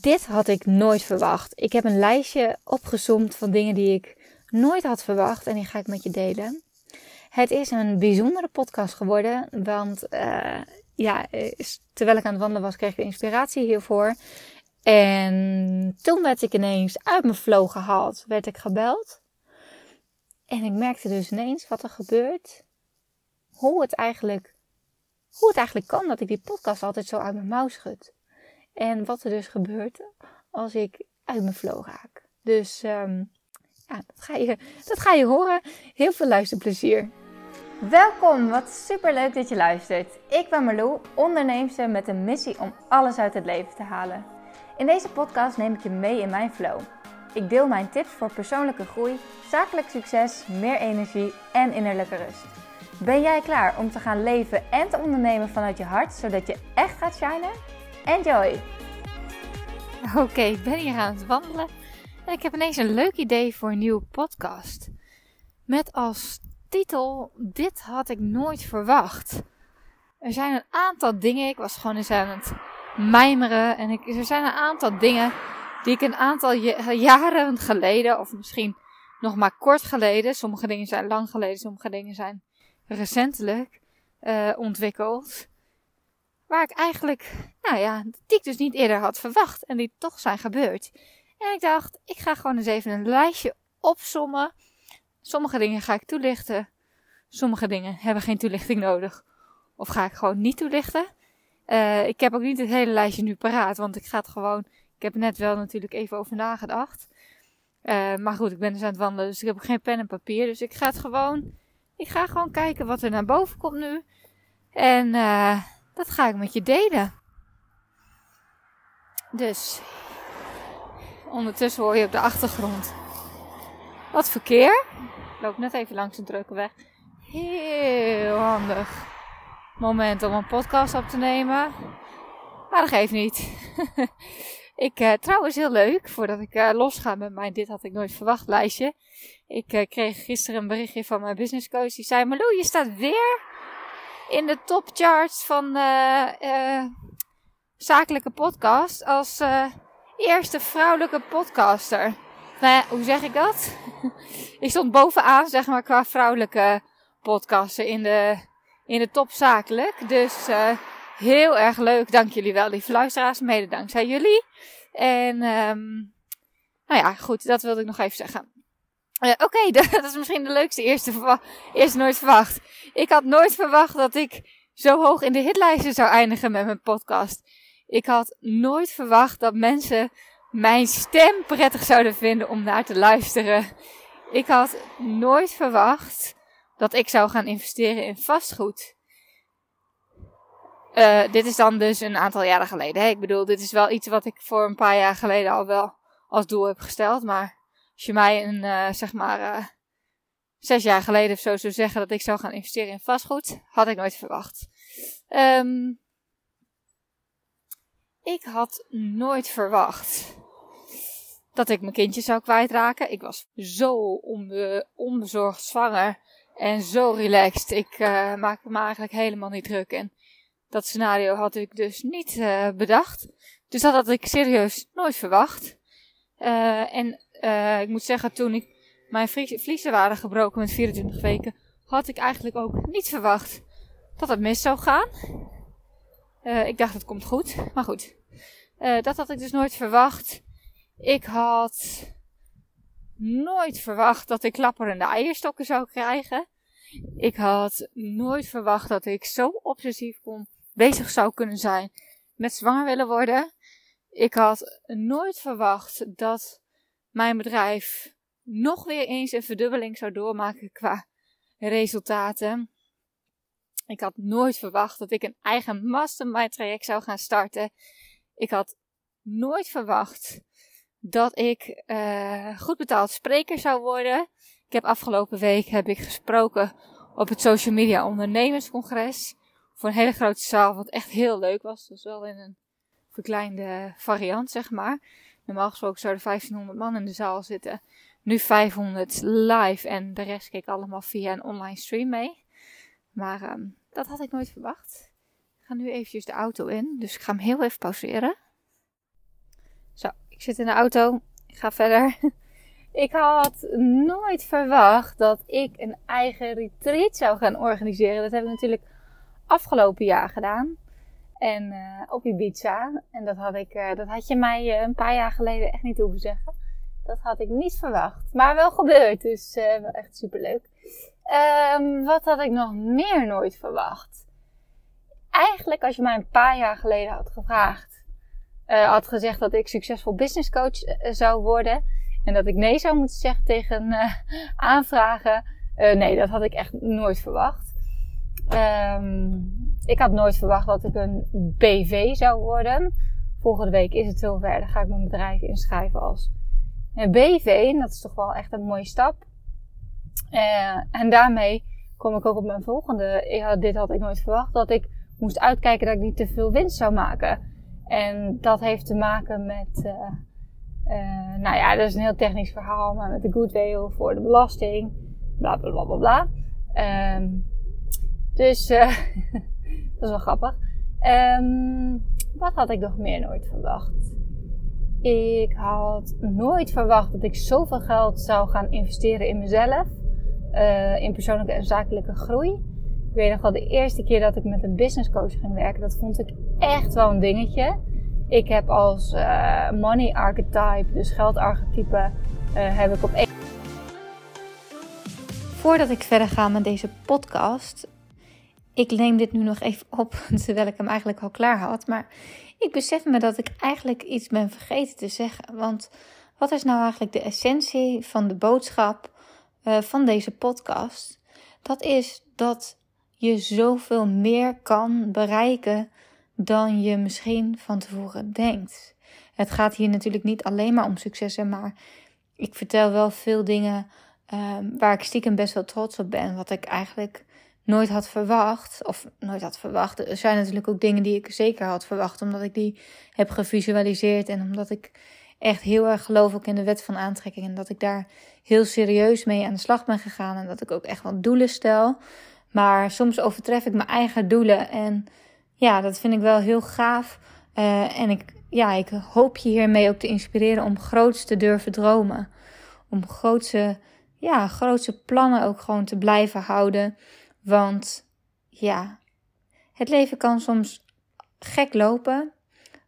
dit had ik nooit verwacht. Ik heb een lijstje opgezomd van dingen die ik nooit had verwacht en die ga ik met je delen. Het is een bijzondere podcast geworden, want uh, ja, terwijl ik aan het wandelen was, kreeg ik inspiratie hiervoor. En toen werd ik ineens uit mijn flow gehaald, werd ik gebeld. En ik merkte dus ineens wat er gebeurt. Hoe het eigenlijk, hoe het eigenlijk kan dat ik die podcast altijd zo uit mijn mouw schud. En wat er dus gebeurt als ik uit mijn flow raak. Dus um, ja, dat ga, je, dat ga je horen. Heel veel luisterplezier. Welkom, wat super leuk dat je luistert. Ik ben Marlou, onderneemster met een missie om alles uit het leven te halen. In deze podcast neem ik je mee in mijn flow. Ik deel mijn tips voor persoonlijke groei, zakelijk succes, meer energie en innerlijke rust. Ben jij klaar om te gaan leven en te ondernemen vanuit je hart, zodat je echt gaat shinen? Enjoy! Oké, ik ben hier aan het wandelen en ik heb ineens een leuk idee voor een nieuwe podcast. Met als titel: Dit had ik nooit verwacht. Er zijn een aantal dingen, ik was gewoon eens aan het mijmeren en er zijn een aantal dingen die ik een aantal jaren geleden, of misschien nog maar kort geleden, sommige dingen zijn lang geleden, sommige dingen zijn recentelijk uh, ontwikkeld. Waar ik eigenlijk, nou ja, die ik dus niet eerder had verwacht en die toch zijn gebeurd. En ik dacht, ik ga gewoon eens even een lijstje opsommen. Sommige dingen ga ik toelichten. Sommige dingen hebben geen toelichting nodig. Of ga ik gewoon niet toelichten. Uh, ik heb ook niet het hele lijstje nu paraat, want ik ga het gewoon. Ik heb net wel natuurlijk even over nagedacht. Uh, maar goed, ik ben dus aan het wandelen, dus ik heb geen pen en papier. Dus ik ga het gewoon. Ik ga gewoon kijken wat er naar boven komt nu. En uh, dat ga ik met je delen. Dus, ondertussen hoor je op de achtergrond wat verkeer. Ik loop net even langs een drukke weg. Heel handig moment om een podcast op te nemen. Maar dat geeft niet. ik, uh, trouwens heel leuk, voordat ik uh, losga met mijn Dit had ik nooit verwacht lijstje. Ik uh, kreeg gisteren een berichtje van mijn business coach. Die zei, Malou, je staat weer in de topcharts van uh, uh, zakelijke podcast als uh, eerste vrouwelijke podcaster. Nou ja, hoe zeg ik dat? ik stond bovenaan, zeg maar, qua vrouwelijke podcaster in de, in de top zakelijk. Dus heel erg leuk. Dank jullie wel, lieve luisteraars. Mede dankzij jullie. En um, nou ja, goed, dat wilde ik nog even zeggen. Uh, Oké, dat is misschien de leukste eerste, eerst nooit verwacht. Ik had nooit verwacht dat ik zo hoog in de hitlijsten zou eindigen met mijn podcast. Ik had nooit verwacht dat mensen mijn stem prettig zouden vinden om naar te luisteren. Ik had nooit verwacht dat ik zou gaan investeren in vastgoed. Uh, dit is dan dus een aantal jaren geleden. Hè? Ik bedoel, dit is wel iets wat ik voor een paar jaar geleden al wel als doel heb gesteld. Maar als je mij een, uh, zeg maar, uh, zes jaar geleden of zo zou zeggen dat ik zou gaan investeren in vastgoed, had ik nooit verwacht. Um, ik had nooit verwacht dat ik mijn kindje zou kwijtraken. Ik was zo onbe onbezorgd zwanger en zo relaxed. Ik uh, maakte me eigenlijk helemaal niet druk. En dat scenario had ik dus niet bedacht. Dus dat had ik serieus nooit verwacht. En ik moet zeggen, toen ik mijn vliezen waren gebroken met 24 weken, had ik eigenlijk ook niet verwacht dat het mis zou gaan. Uh, ik dacht, het komt goed. Maar goed, uh, dat had ik dus nooit verwacht. Ik had nooit verwacht dat ik klapperende eierstokken zou krijgen. Ik had nooit verwacht dat ik zo obsessief kon, bezig zou kunnen zijn met zwanger willen worden. Ik had nooit verwacht dat mijn bedrijf nog weer eens een verdubbeling zou doormaken qua resultaten. Ik had nooit verwacht dat ik een eigen mastermind traject zou gaan starten. Ik had nooit verwacht dat ik uh, goed betaald spreker zou worden. Ik heb afgelopen week heb ik gesproken op het Social Media Ondernemerscongres. Voor een hele grote zaal, wat echt heel leuk was. Dus wel in een verkleinde variant, zeg maar. Normaal gesproken zouden 1500 man in de zaal zitten. Nu 500 live en de rest keek allemaal via een online stream mee. Maar um, dat had ik nooit verwacht. Ik ga nu eventjes de auto in, dus ik ga hem heel even pauzeren. Ik zit in de auto. Ik ga verder. Ik had nooit verwacht dat ik een eigen retreat zou gaan organiseren. Dat heb ik natuurlijk afgelopen jaar gedaan. En uh, op Ibiza. En dat had, ik, uh, dat had je mij uh, een paar jaar geleden echt niet hoeven zeggen. Dat had ik niet verwacht. Maar wel gebeurd. Dus wel echt superleuk. Um, wat had ik nog meer nooit verwacht? Eigenlijk als je mij een paar jaar geleden had gevraagd. had gezegd dat ik succesvol business coach zou worden. En dat ik nee zou moeten zeggen tegen aanvragen. nee, dat had ik echt nooit verwacht. Um, ik had nooit verwacht dat ik een BV zou worden. Volgende week is het zover. Dan ga ik mijn bedrijf inschrijven als een BV. En dat is toch wel echt een mooie stap. Uh, en daarmee kom ik ook op mijn volgende. Ja, dit had ik nooit verwacht. Dat ik moest uitkijken dat ik niet te veel winst zou maken. En dat heeft te maken met. Uh, uh, nou ja, dat is een heel technisch verhaal. Maar met de goodwill voor de belasting. Bla bla bla bla bla. Um, dus. Dat is wel grappig. Um, wat had ik nog meer nooit verwacht? Ik had nooit verwacht dat ik zoveel geld zou gaan investeren in mezelf. Uh, in persoonlijke en zakelijke groei. Ik weet nog wel de eerste keer dat ik met een business coach ging werken. Dat vond ik echt wel een dingetje. Ik heb als uh, money archetype, dus geldarchetype, uh, heb ik op één. Voordat ik verder ga met deze podcast, ik neem dit nu nog even op, terwijl ik hem eigenlijk al klaar had. Maar ik besef me dat ik eigenlijk iets ben vergeten te zeggen. Want wat is nou eigenlijk de essentie van de boodschap uh, van deze podcast? Dat is dat je zoveel meer kan bereiken dan je misschien van tevoren denkt. Het gaat hier natuurlijk niet alleen maar om successen, maar ik vertel wel veel dingen uh, waar ik stiekem best wel trots op ben. Wat ik eigenlijk nooit had verwacht. Of nooit had verwacht. Er zijn natuurlijk ook dingen die ik zeker had verwacht. Omdat ik die heb gevisualiseerd. En omdat ik echt heel erg geloof ook in de wet van aantrekking. En dat ik daar heel serieus mee aan de slag ben gegaan. En dat ik ook echt wel doelen stel. Maar soms overtref ik mijn eigen doelen. En ja, dat vind ik wel heel gaaf. Uh, en ik, ja, ik hoop je hiermee ook te inspireren om groots te durven dromen. Om grootse, ja, grootse plannen ook gewoon te blijven houden. Want ja, het leven kan soms gek lopen.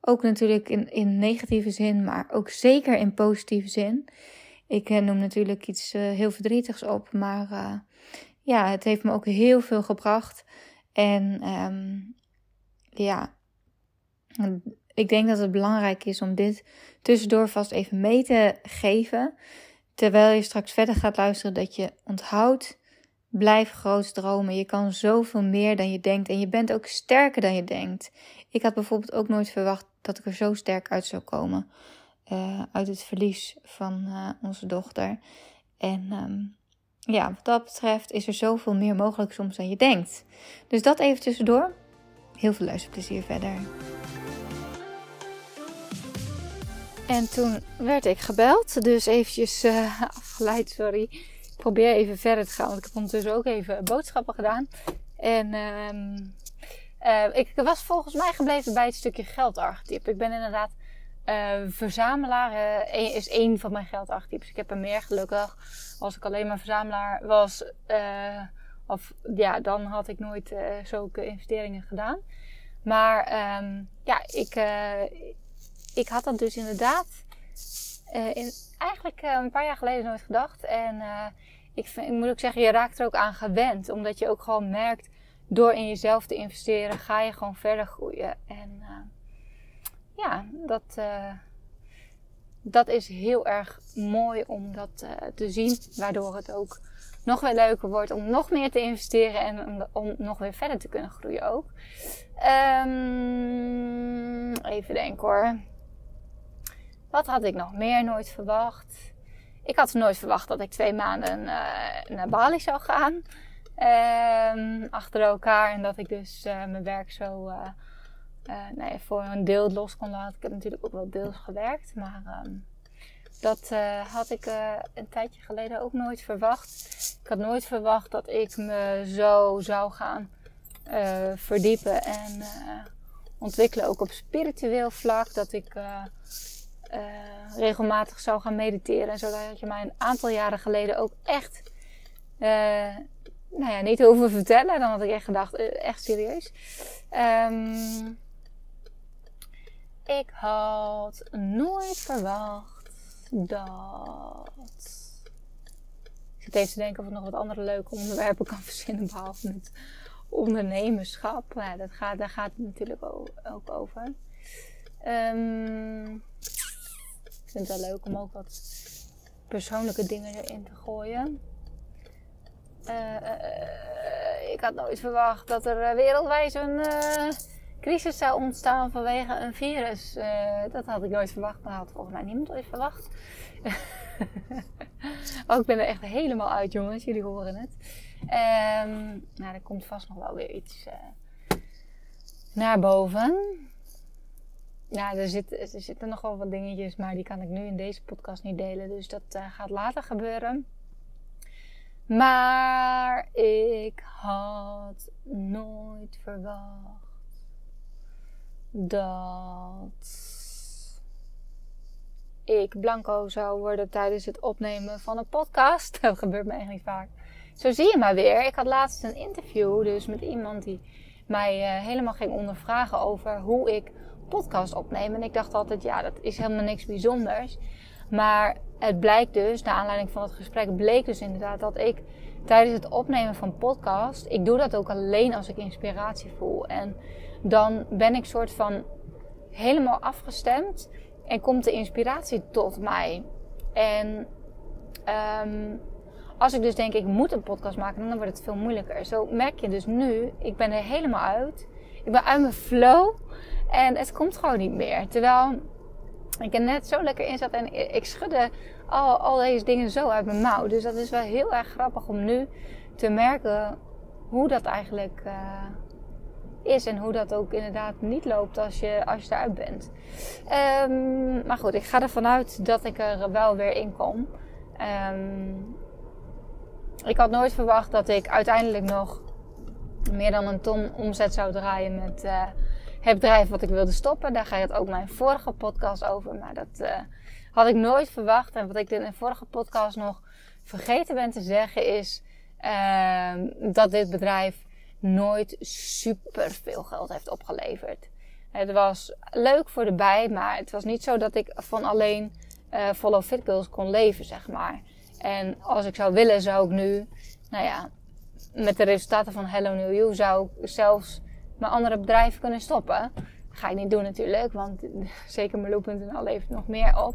Ook natuurlijk in, in negatieve zin, maar ook zeker in positieve zin. Ik eh, noem natuurlijk iets uh, heel verdrietigs op, maar uh, ja, het heeft me ook heel veel gebracht. En um, ja, ik denk dat het belangrijk is om dit tussendoor vast even mee te geven. Terwijl je straks verder gaat luisteren, dat je onthoudt Blijf groot dromen. Je kan zoveel meer dan je denkt. En je bent ook sterker dan je denkt. Ik had bijvoorbeeld ook nooit verwacht dat ik er zo sterk uit zou komen. Uh, uit het verlies van uh, onze dochter. En um, ja, wat dat betreft is er zoveel meer mogelijk soms dan je denkt. Dus dat even tussendoor. Heel veel luisterplezier verder. En toen werd ik gebeld. Dus eventjes uh, afgeleid, sorry probeer even verder te gaan. Want ik heb ondertussen ook even boodschappen gedaan. En um, uh, ik was volgens mij gebleven bij het stukje geldarchetype. Ik ben inderdaad uh, verzamelaar. Uh, is één van mijn geldarchetypes. Ik heb er meer gelukkig. Als ik alleen maar verzamelaar was, of, ja, dan had ik nooit zulke investeringen gedaan. Maar um, ja, ik, ik had dat dus inderdaad in, eigenlijk een paar jaar geleden nooit gedacht. En ik, vind, ik moet ook zeggen, je raakt er ook aan gewend. Omdat je ook gewoon merkt, door in jezelf te investeren, ga je gewoon verder groeien. En ja, dat, dat is heel erg mooi om dat te zien. Waardoor het ook nog weer leuker wordt om nog meer te investeren en om, nog weer verder te kunnen groeien ook. Um, even denken hoor. Wat had ik nog meer nooit verwacht? Ik had nooit verwacht dat ik twee maanden uh, naar Bali zou gaan. Uh, achter elkaar. En dat ik dus uh, mijn werk zo uh, nee, voor een deel los kon laten. Ik heb natuurlijk ook wel deels gewerkt. Maar um, dat had ik een tijdje geleden ook nooit verwacht. Ik had nooit verwacht dat ik me zo zou gaan verdiepen en ontwikkelen. Ook op spiritueel vlak. Dat ik regelmatig zou gaan mediteren. Zodat je mij een aantal jaren geleden ook echt, uh, nou ja, niet hoeven vertellen. Dan had ik echt gedacht, uh, echt serieus. Um, ik had nooit verwacht dat. Ik zit even te denken of ik nog wat andere leuke onderwerpen kan verzinnen behalve het ondernemerschap. Ja, dat gaat, daar gaat het natuurlijk ook over. Ik het wel leuk om ook wat persoonlijke dingen erin te gooien. Uh, uh, ik had nooit verwacht dat er wereldwijd een crisis zou ontstaan vanwege een virus. dat had ik nooit verwacht, maar had volgens mij niemand ooit verwacht. oh, ik ben er echt helemaal uit, jongens. Jullie horen het. Um, nou, er komt vast nog wel weer iets naar boven. Ja, er, zit, er zitten nog wel wat dingetjes, maar die kan ik nu in deze podcast niet delen. Dus dat uh, gaat later gebeuren. Maar ik had nooit verwacht dat ik blanco zou worden tijdens het opnemen van een podcast. Dat gebeurt me niet vaak. Zo zie je maar weer. Ik had laatst een interview dus met iemand die mij uh, helemaal ging ondervragen over hoe ik podcast opnemen. En ik dacht altijd, ja, dat is helemaal niks bijzonders. Maar het blijkt dus, naar aanleiding van het gesprek, bleek dus inderdaad dat ik tijdens het opnemen van podcast, ik doe dat ook alleen als ik inspiratie voel. En dan ben ik soort van helemaal afgestemd en komt de inspiratie tot mij. En um, als ik dus denk, ik moet een podcast maken, dan wordt het veel moeilijker. Zo merk je dus nu, ik ben er helemaal uit. Ik ben uit mijn flow. En het komt gewoon niet meer. Terwijl ik er net zo lekker in zat en ik schudde al, al deze dingen zo uit mijn mouw. Dus dat is wel heel erg grappig om nu te merken hoe dat eigenlijk uh, is. En hoe dat ook inderdaad niet loopt als je, als je eruit bent. Um, maar goed, ik ga ervan uit dat ik er wel weer in kom. Um, ik had nooit verwacht dat ik uiteindelijk nog meer dan een ton omzet zou draaien met... Uh, het bedrijf wat ik wilde stoppen. Daar gaat ook mijn vorige podcast over. Maar dat uh, had ik nooit verwacht. En wat ik in de vorige podcast nog vergeten ben te zeggen is uh, dat dit bedrijf nooit super veel geld heeft opgeleverd. Het was leuk voor de bij, maar het was niet zo dat ik van alleen uh, Follow Fit Girls kon leven, zeg maar. En als ik zou willen, zou ik nu, nou ja, met de resultaten van Hello New You, zou ik zelfs mijn andere bedrijven kunnen stoppen. Dat ga ik niet doen natuurlijk, want zeker Marloe.nl levert nog meer op.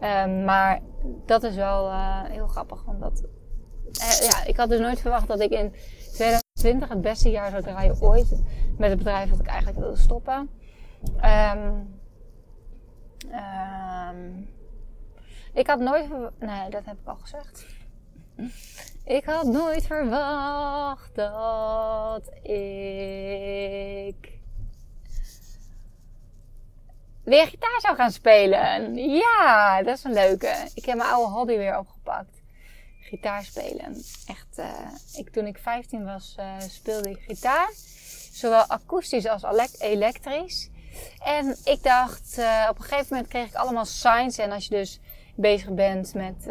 Um, maar dat is wel uh, heel grappig, want uh, ja, ik had dus nooit verwacht dat ik in 2020 het beste jaar zou draaien ooit met het bedrijf dat ik eigenlijk wilde stoppen. Um, um, ik had nooit nee, dat heb ik al gezegd. Ik had nooit verwacht dat ik weer gitaar zou gaan spelen. Ja, dat is een leuke. Ik heb mijn oude hobby weer opgepakt. Gitaar spelen. Echt, uh, ik, toen ik 15 was, uh, speelde ik gitaar. Zowel akoestisch als elektrisch. En ik dacht, uh, op een gegeven moment kreeg ik allemaal signs. En als je dus bezig bent met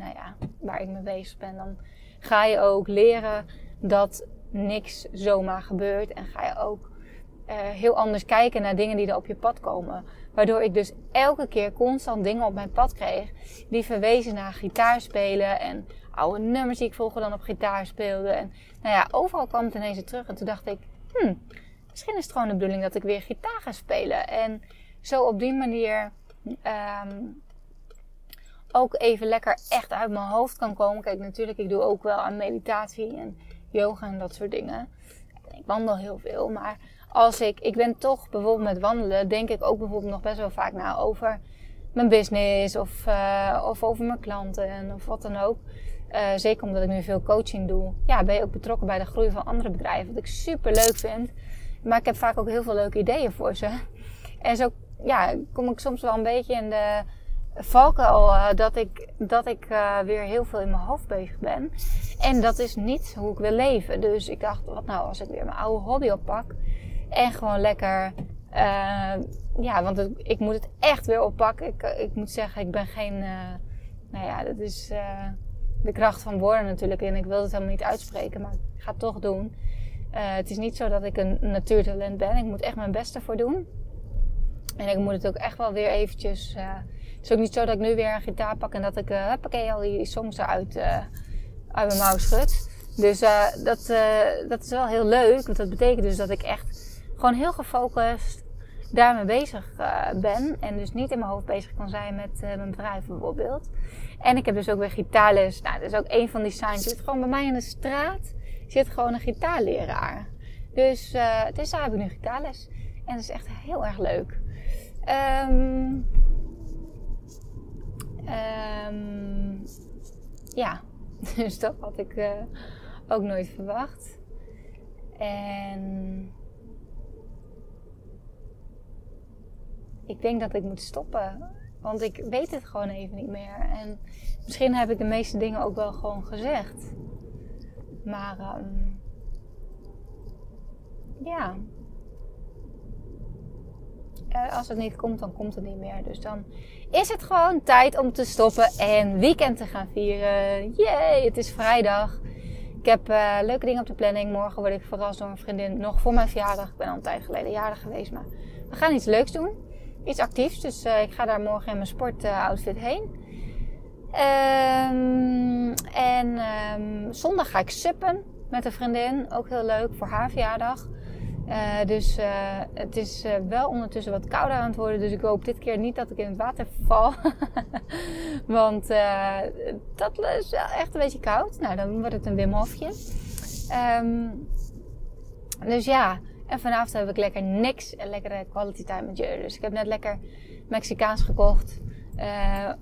nou ja, waar ik mee bezig ben, dan ga je ook leren dat niks zomaar gebeurt. En ga je ook uh, heel anders kijken naar dingen die er op je pad komen. Waardoor ik dus elke keer constant dingen op mijn pad kreeg. Die verwezen naar gitaarspelen en oude nummers die ik vroeger dan op gitaar speelde. En nou ja, overal kwam het ineens terug. En toen dacht ik, hmm, misschien is het gewoon de bedoeling dat ik weer gitaar ga spelen. En zo op die manier um, ook even lekker echt uit mijn hoofd kan komen. Kijk, natuurlijk, ik doe ook wel aan meditatie en yoga en dat soort dingen. Ik wandel heel veel, maar als ik, ik ben toch bijvoorbeeld met wandelen, denk ik ook bijvoorbeeld nog best wel vaak na over mijn business of, uh, of over mijn klanten of wat dan ook. Uh, zeker omdat ik nu veel coaching doe. Ja, ben je ook betrokken bij de groei van andere bedrijven. Wat ik super leuk vind. Maar ik heb vaak ook heel veel leuke ideeën voor ze. En zo ja, kom ik soms wel een beetje in de valkuil uh, dat ik, dat ik uh, weer heel veel in mijn hoofd bezig ben. En dat is niet hoe ik wil leven. Dus ik dacht, wat nou als ik weer mijn oude hobby oppak. En gewoon lekker Uh, ja, want ik moet het echt weer oppakken. Ik, ik moet zeggen, ik ben geen. Nou ja, dat is de kracht van woorden natuurlijk. En ik wil het helemaal niet uitspreken, maar ik ga het toch doen. het is niet zo dat ik een natuurtalent ben. Ik moet echt mijn best ervoor doen. En ik moet het ook echt wel weer eventjes. het is ook niet zo dat ik nu weer een gitaar pak en dat ik. Uh, al die songs eruit uit mijn mouw schud. Dus dat, dat is wel heel leuk. Want dat betekent dus dat ik echt gewoon heel gefocust daarmee bezig ben. En dus niet in mijn hoofd bezig kan zijn met mijn bedrijf bijvoorbeeld. En ik heb dus ook weer gitaarles. Nou, dat is ook een van die signs. zit gewoon bij mij in de straat zit gewoon een gitaarleraar. Dus, dus daar heb ik nu gitaarles. En dat is echt heel erg leuk. Um, ja, dus dat had ik ook nooit verwacht. En ik denk dat ik moet stoppen. Want ik weet het gewoon even niet meer. En misschien heb ik de meeste dingen ook wel gewoon gezegd. Maar um, ja. Als het niet komt, dan komt het niet meer. Dus dan is het gewoon tijd om te stoppen en weekend te gaan vieren. Yay, het is vrijdag. Ik heb uh, leuke dingen op de planning. Morgen word ik verrast door een vriendin. Nog voor mijn verjaardag. Ik ben al een tijd geleden jarig geweest. Maar we gaan iets leuks doen iets actiefs. Dus uh, ik ga daar morgen in mijn sportoutfit heen. Um, en um, zondag ga ik suppen met een vriendin. Ook heel leuk voor haar verjaardag. Uh, dus uh, het is uh, wel ondertussen wat kouder aan het worden. Dus ik hoop dit keer niet dat ik in het water val. Want dat is wel echt een beetje koud. Nou, dan wordt het een Wim Hofje. Um, dus ja, en vanavond heb ik lekker niks en lekkere quality time met jullie. Dus ik heb net lekker Mexicaans gekocht.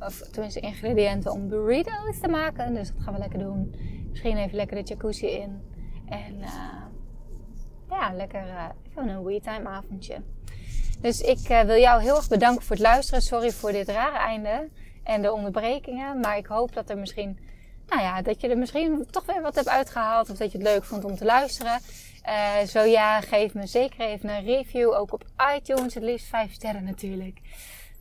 Of tenminste ingrediënten om burritos te maken. Dus dat gaan we lekker doen. Misschien even lekker de jacuzzi in. En ja, lekker uh, even een we time avondje. Dus ik wil jou heel erg bedanken voor het luisteren. Sorry voor dit rare einde en de onderbrekingen. Maar ik hoop dat er misschien, nou ja, dat je er misschien toch weer wat hebt uitgehaald. Of dat je het leuk vond om te luisteren. Uh, zo ja, geef me zeker even een review. Ook op iTunes, het liefst 5 sterren natuurlijk.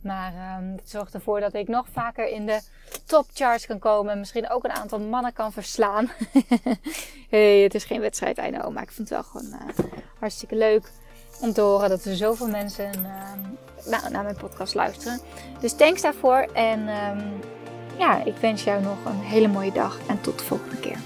Maar um, het zorgt ervoor dat ik nog vaker in de topcharts kan komen. En misschien ook een aantal mannen kan verslaan. hey, het is geen wedstrijd, I. Maar ik vind het wel gewoon uh, hartstikke leuk om te horen dat er zoveel mensen uh, nou, naar mijn podcast luisteren. Dus thanks daarvoor. En um, ja, ik wens jou nog een hele mooie dag. En tot de volgende keer.